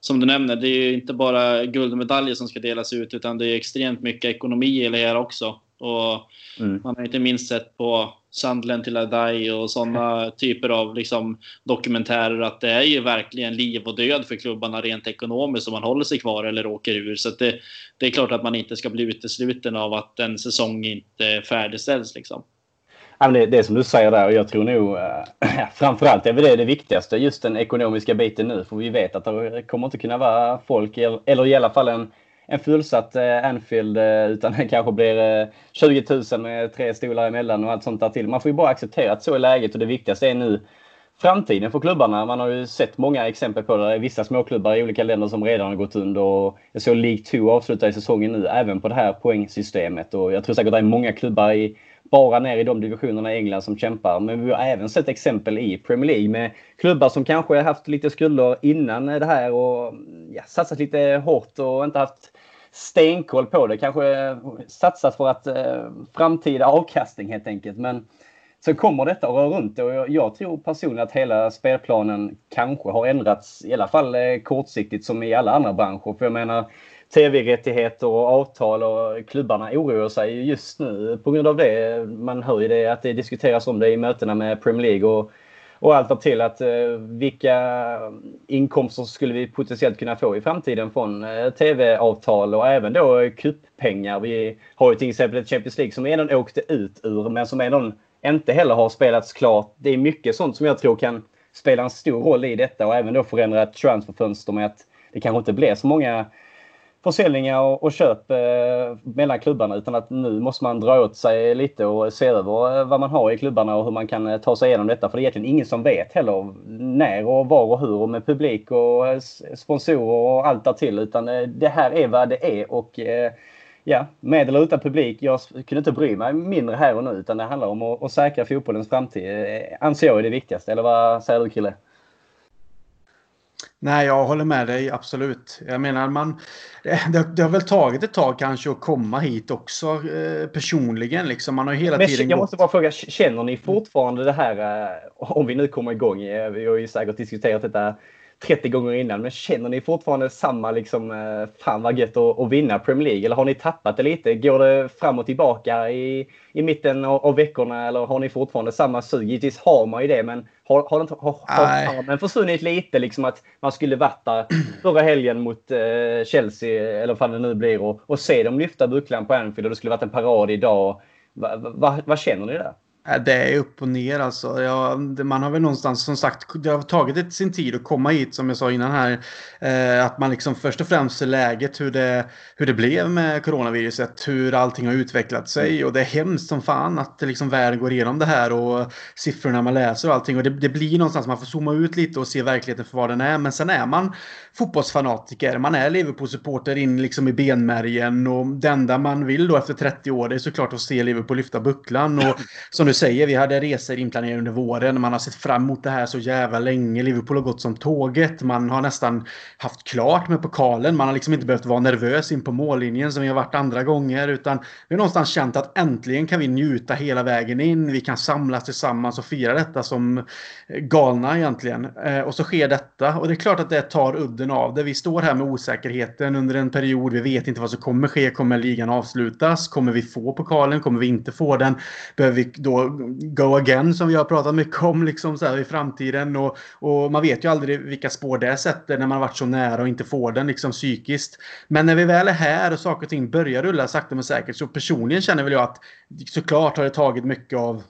som du nämner, det är ju inte bara guldmedaljer som ska delas ut utan det är extremt mycket ekonomi i det här också. Och mm. Man har inte minst sett på Sandlen till Adai och sådana typer av liksom, dokumentärer att det är ju verkligen liv och död för klubbarna rent ekonomiskt om man håller sig kvar eller åker ur. Så det, det, är klart att man inte ska bli utesluten av att en säsong inte färdigställs. Liksom. Ja, det, det är som du säger där och jag tror nog äh, framförallt är det det viktigaste, just den ekonomiska biten nu. För vi vet att det kommer inte kunna vara folk, eller i alla fall en en fullsatt eh, Anfield eh, utan det kanske blir eh, 20 000 med tre stolar emellan och allt sånt där till. Man får ju bara acceptera att så är läget och det viktigaste är nu framtiden för klubbarna. Man har ju sett många exempel på det. Vissa småklubbar i olika länder som redan har gått under. Och jag såg League 2 avsluta i säsongen nu även på det här poängsystemet. Och jag tror säkert att det är många klubbar i, bara ner i de divisionerna i England som kämpar. Men vi har även sett exempel i Premier League med klubbar som kanske haft lite skulder innan det här och ja, satsat lite hårt och inte haft stenkoll på det. Kanske eh, satsat för att eh, framtida avkastning helt enkelt. Men så kommer detta att röra runt och jag, jag tror personligen att hela spelplanen kanske har ändrats i alla fall eh, kortsiktigt som i alla andra branscher. För jag menar tv-rättigheter och avtal och klubbarna oroar sig just nu på grund av det. Man hör ju det att det diskuteras om det i mötena med Premier League och och allt till att eh, vilka inkomster skulle vi potentiellt kunna få i framtiden från eh, tv-avtal och även då kupppengar. Vi har ju till exempel ett Champions League som redan åkte ut ur men som redan inte heller har spelats klart. Det är mycket sånt som jag tror kan spela en stor roll i detta och även då förändra ett transferfönster med att det kanske inte blir så många försäljningar och, och köp eh, mellan klubbarna utan att nu måste man dra åt sig lite och se över eh, vad man har i klubbarna och hur man kan eh, ta sig igenom detta. För det är egentligen ingen som vet heller när och var och hur och med publik och eh, sponsorer och allt därtill utan eh, det här är vad det är och eh, ja, med eller utan publik. Jag kunde inte bry mig mindre här och nu utan det handlar om att, att säkra fotbollens framtid. Anser jag är det viktigaste. Eller vad säger du Kille? Nej, jag håller med dig absolut. Jag menar, man, det, det, har väl tagit ett tag kanske att komma hit också eh, personligen. Liksom. Man har hela Men, tiden jag måste bara fråga, känner ni fortfarande det här, eh, om vi nu kommer igång, eh, vi har ju säkert diskuterat detta 30 gånger innan. Men känner ni fortfarande samma liksom, eh, fan vad gött att, att vinna Premier League? Eller har ni tappat det lite? Går det fram och tillbaka i, i mitten av, av veckorna? Eller har ni fortfarande samma sug? Givetvis har man ju det, men har, har, inte, har, har men försvunnit lite? Liksom att man skulle varit där förra helgen mot eh, Chelsea, eller vad det nu blir, och, och se dem lyfta bucklan på Anfield och det skulle varit en parad idag. Vad va, va, va känner ni där? Äh, det är upp och ner alltså. Ja, man har väl någonstans som sagt, det har tagit sin tid att komma hit som jag sa innan här. Eh, att man liksom först och främst ser läget hur det, hur det blev med coronaviruset. Hur allting har utvecklat sig. Och det är hemskt som fan att liksom världen går igenom det här och siffrorna man läser och allting. Och det, det blir någonstans man får zooma ut lite och se verkligheten för vad den är. Men sen är man fotbollsfanatiker. Man är Liverpool-supporter in liksom i benmärgen. Och det enda man vill då efter 30 år det är såklart att se Liverpool lyfta bucklan. Och som du säger, vi hade resor inplanerade under våren. Man har sett fram emot det här så jävla länge. Liverpool har gått som tåget. Man har nästan haft klart med pokalen. Man har liksom inte behövt vara nervös in på mållinjen som vi har varit andra gånger. Utan vi har någonstans känt att äntligen kan vi njuta hela vägen in. Vi kan samlas tillsammans och fira detta som galna egentligen. Eh, och så sker detta. Och det är klart att det tar udden av det. Vi står här med osäkerheten under en period. Vi vet inte vad som kommer ske. Kommer ligan avslutas? Kommer vi få pokalen? Kommer vi inte få den? Behöver vi då go again som vi har pratat mycket om liksom så här, i framtiden. Och, och man vet ju aldrig vilka spår det sätter när man har varit så nära och inte får den liksom psykiskt. Men när vi väl är här och saker och ting börjar rulla sakta men säkert så personligen känner väl jag att såklart har det tagit mycket av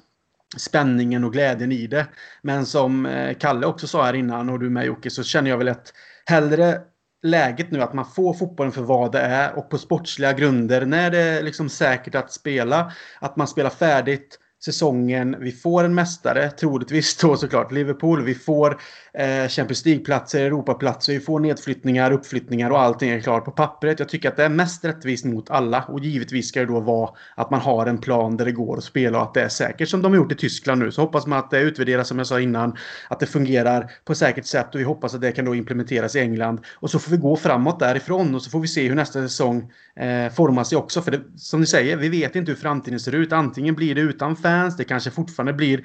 spänningen och glädjen i det. Men som eh, Kalle också sa här innan och du med Jocke så känner jag väl att hellre läget nu att man får fotbollen för vad det är och på sportsliga grunder när det är liksom säkert att spela. Att man spelar färdigt säsongen. Vi får en mästare, troligtvis då såklart Liverpool. Vi får eh, Champions League-platser, Europaplatser, vi får nedflyttningar, uppflyttningar och allting är klart på pappret. Jag tycker att det är mest rättvist mot alla och givetvis ska det då vara att man har en plan där det går att spela och att det är säkert som de har gjort i Tyskland nu. Så hoppas man att det utvärderas som jag sa innan, att det fungerar på ett säkert sätt och vi hoppas att det kan då implementeras i England. Och så får vi gå framåt därifrån och så får vi se hur nästa säsong eh, formar sig också. För det, som ni säger, vi vet inte hur framtiden ser ut. Antingen blir det utan fans, det kanske fortfarande blir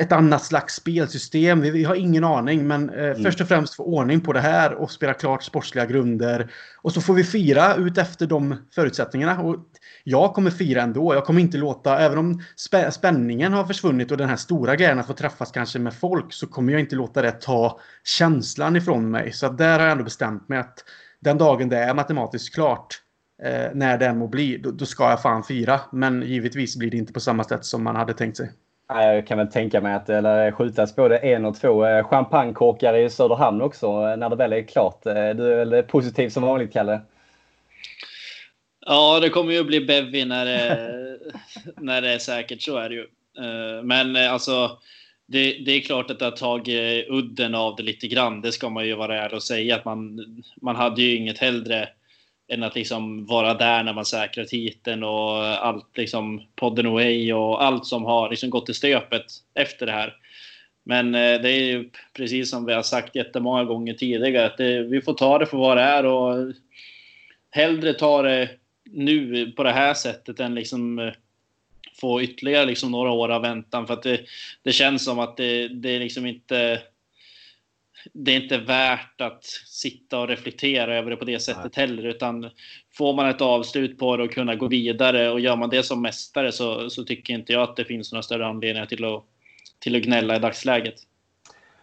ett annat slags spelsystem. Vi, vi har ingen aning men eh, mm. först och främst få ordning på det här och spela klart sportsliga grunder. Och så får vi fira ut efter de förutsättningarna. Och jag kommer fira ändå. Jag kommer inte låta, även om spä spänningen har försvunnit och den här stora grejen att få träffas kanske med folk, så kommer jag inte låta det ta känslan ifrån mig. Så där har jag ändå bestämt mig att den dagen det är matematiskt klart, eh, när den må bli, då, då ska jag fan fira. Men givetvis blir det inte på samma sätt som man hade tänkt sig. Jag kan väl tänka mig att det skjutas både en och två eh, champagnekorkar i Söderhamn också eh, när det väl är klart. Eh, du är väl positiv som vanligt, Kalle? Ja, det kommer ju bli Bevi när det, när det är säkert, så är det ju. Men alltså, det, det, är klart att det har tagit udden av det lite grann. Det ska man ju vara ärlig och säga. Att man, man hade ju inget hellre än att liksom vara där när man säkrar titeln och allt liksom podden away och allt som har liksom gått i stöpet efter det här. Men eh, det är ju precis som vi har sagt jättemånga gånger tidigare att det, vi får ta det för vad det är och hellre ta det nu på det här sättet än liksom eh, få ytterligare liksom några år av väntan för att det, det känns som att det, det är liksom inte det är inte värt att sitta och reflektera över det på det sättet Nej. heller. Utan får man ett avslut på det och kunna gå vidare och gör man det som mästare så, så tycker inte jag att det finns några större anledningar till att, till att gnälla i dagsläget.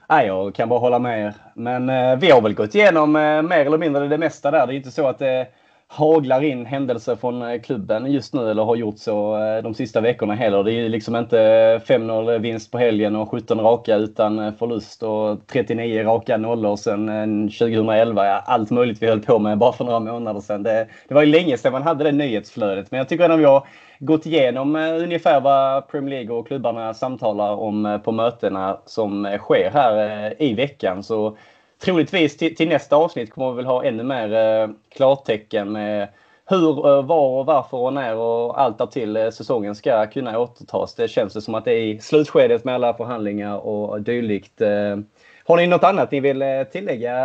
Nej, jag kan bara hålla med er. Men eh, vi har väl gått igenom eh, mer eller mindre det mesta där. Det är inte så att det haglar in händelser från eh, klubben just nu eller har gjort så eh, de sista veckorna heller. Det är liksom inte eh, 5-0 vinst på helgen och 17 raka utan förlust och 39 raka nollor sedan 2011. Ja, allt möjligt vi höll på med bara för några månader sedan. Det, det var ju länge sedan man hade det nyhetsflödet men jag tycker ändå vi har gått igenom ungefär vad Premier League och klubbarna samtalar om på mötena som sker här i veckan. Så troligtvis till, till, nästa avsnitt kommer vi väl ha ännu mer eh, klartecken med hur, eh, var och varför och när och allt därtill eh, säsongen ska kunna återtas. Det känns det som att det är i slutskedet med alla förhandlingar och dylikt. Eh, har ni något annat ni vill tillägga?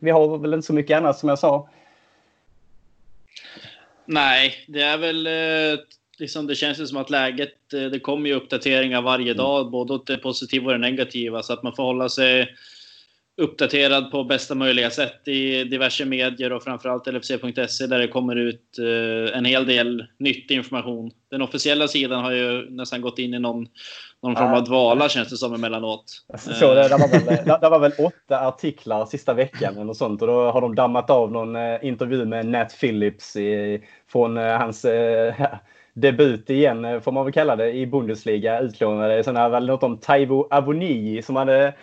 Vi har väl inte så mycket annat som jag sa. Nej, det är väl liksom, det känns ju som att läget, det kommer ju uppdateringar varje dag, mm. både åt det positiva och det negativa, så att man får hålla sig uppdaterad på bästa möjliga sätt i diverse medier och framförallt LFC.se där det kommer ut eh, en hel del nyttig information. Den officiella sidan har ju nästan gått in i någon, någon form av dvala känns det som emellanåt. Så det, det, var väl, det, var väl åtta artiklar sista veckan eller sånt och då har de dammat av någon eh, intervju med Nat Phillips i, från eh, hans debut igen, får man väl kalla det, i Bundesliga. Utlånade. Sen var det något om Taivo Avonii som hade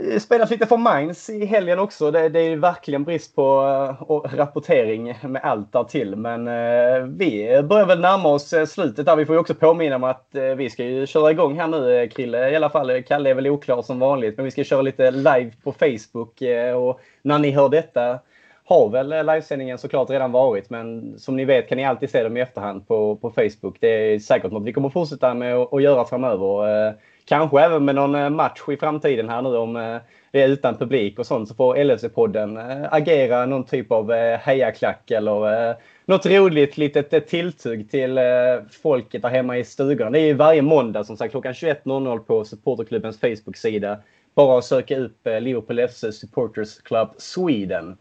Eh, Spelat lite för Mainz i helgen också. Det, det är verkligen brist på uh, rapportering med allt där till. Men uh, vi börjar väl närma oss slutet där. Vi får ju också påminna om att uh, vi ska ju köra igång här nu, Krille. I alla fall, Kalle är väl oklar som vanligt. Men vi ska köra lite live på Facebook. och när ni hör detta har väl livesändningen såklart redan varit. Men som ni vet kan ni alltid se dem i efterhand på, på Facebook. Det är säkert något vi kommer fortsätta med att göra framöver. Kanske även med någon eh, match i framtiden här nu om eh, det är utan publik och sånt så får LFC-podden eh, agera någon typ av hejaklack eller något roligt litet tilltugg till folket där hemma i stugorna. Det är ju varje måndag som sagt klockan 21.00 på supporterklubbens Facebook-sida. Bara att söka upp Liverpool FC Supporters Club Sweden.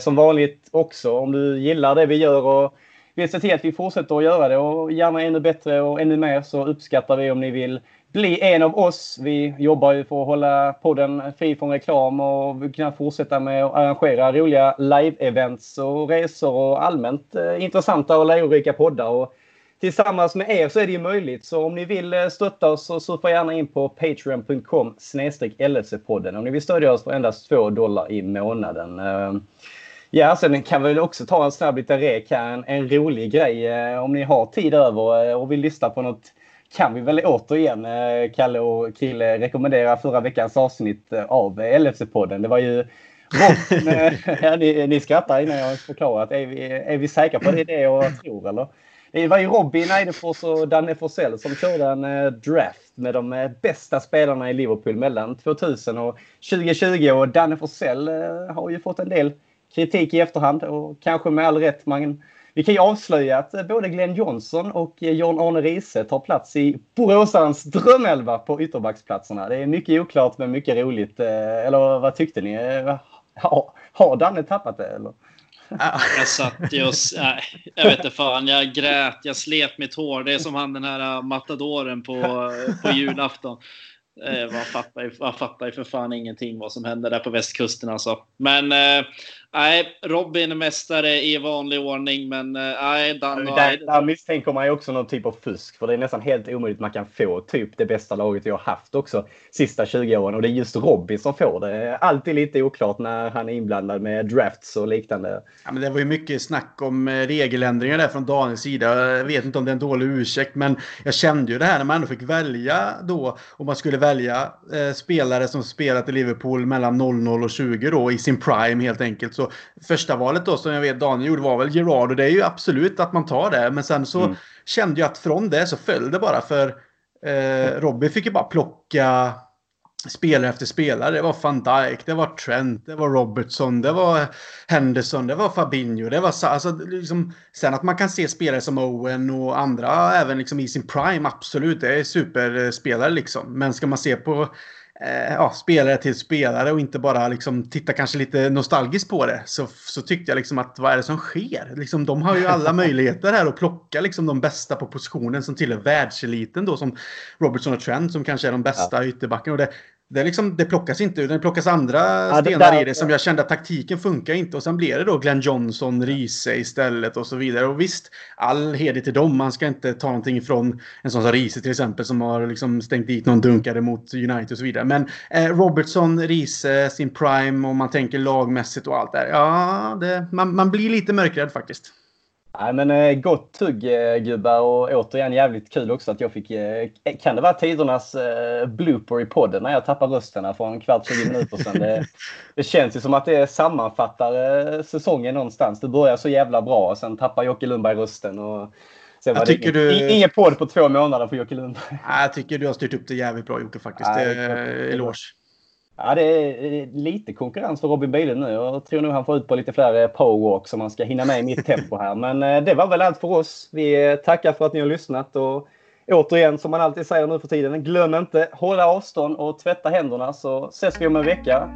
Som vanligt också om du gillar det vi gör och vill se till att vi fortsätter att göra det och gärna ännu bättre och ännu mer så uppskattar vi om ni vill bli en av oss. Vi jobbar ju för att hålla podden fri från reklam och kunna fortsätta med att arrangera roliga live-events och resor och allmänt eh, intressanta och lärorika poddar. Och tillsammans med er så är det ju möjligt. Så om ni vill eh, stötta oss så surfa gärna in på patreon.com LSE-podden. om ni vill stödja oss för endast 2 dollar i månaden. Eh, ja, sen kan vi väl också ta en snabb liten rek här. En, en rolig grej eh, om ni har tid över eh, och vill lyssna på något kan vi väl återigen, eh, Kalle och Krille, rekommendera förra veckans avsnitt eh, av LFC-podden. Det var ju Rob, ja, ni, ni skrattar innan jag har förklarat. Är vi, är vi säkra på det det jag tror eller? Det var ju Robin Eidefors och Danne Forsell som körde en eh, draft med de bästa spelarna i Liverpool mellan 2000 och 2020 och Danne Forsell har ju fått en del kritik i efterhand och kanske med all rätt. Man vi kan ju avslöja att eh, både Glenn Johnson och eh, John-Arne Riise tar plats i Boråsarens drömelva på ytterbacksplatserna. Det är mycket oklart men mycket roligt. Eh, eller vad tyckte ni? Har, har Danne tappat det eller? Jag satt ju och... Nej, jag vet inte fan. Jag grät, jag slet mitt hår. Det är som han den här matadoren på, på julafton. Man, fattar ju, man fattar ju för fan ingenting vad som hände där på västkusten alltså. Men Nej, Robin är mästare i vanlig ordning, men eh, nej, Dan och där, där misstänker man ju också någon typ av fusk, för det är nästan helt omöjligt man kan få typ det bästa laget jag haft också sista 20 åren och det är just Robin som får det. Alltid lite oklart när han är inblandad med drafts och liknande. Ja, men det var ju mycket snack om eh, regeländringar där från Daniels sida. Jag vet inte om det är en dålig ursäkt, men jag kände ju det här när man ändå fick välja då om man skulle välja eh, spelare som spelat i Liverpool mellan 00 och 20 då i sin prime helt enkelt så första valet då som jag vet Daniel gjorde var väl Gerard och det är ju absolut att man tar det. Men sen så mm. kände jag att från det så föll det bara för eh, Robin fick ju bara plocka spelare efter spelare. Det var van Dijk, det var Trent, det var Robertson, det var Henderson, det var Fabinho. Det var alltså, liksom, sen att man kan se spelare som Owen och andra även liksom i sin prime, absolut. Det är superspelare liksom. Men ska man se på eh, ja, spelare till spelare och inte bara liksom titta kanske lite nostalgiskt på det så, så tyckte jag liksom att vad är det som sker? Liksom, de har ju alla möjligheter här att plocka liksom de bästa på positionen som tillhör världseliten då som Robertson och Trent som kanske är de bästa ja. ytterbackarna. Och det, Det, liksom, det plockas inte Det plockas andra ja, stenar där, i det som jag kände att taktiken funkar inte. Och sen blev det då Glenn Johnson, Riese istället och så vidare. Och visst, all heder till dem. Man ska inte ta någonting ifrån en sån som Riese till exempel som har liksom stängt dit någon dunkare mot United och så vidare. Men eh, Robertson, Riese, sin prime och man tänker lagmässigt och allt där. Ja, det, man, man blir lite mörkrädd faktiskt. Nej, men eh, gott tugg eh, gubbar och återigen jävligt kul också att jag fick... Eh, kan det vara tidernas blooper i podden när jag tappar rösten för en kvart, 20 minuter sedan? Det, det känns ju som att det sammanfattar säsongen någonstans. Det börjar så jävla bra och sen tappar Jocke Lundberg rösten. Och sen var det ingen, du... ingen podd på två månader för Jocke Lundberg. Jag tycker du har styrt upp det jävligt bra Jocke faktiskt. Nej, eloge. Ja, det är lite konkurrens för Robin Bile nu. Jag tror nog han får ut på lite fler eh, powerwalks om han ska hinna med i mitt tempo här. Men eh, det var väl allt för oss. Vi eh, tackar för att ni har lyssnat och återigen som man alltid säger nu för tiden. Glöm inte hålla avstånd och tvätta händerna så ses vi om en vecka.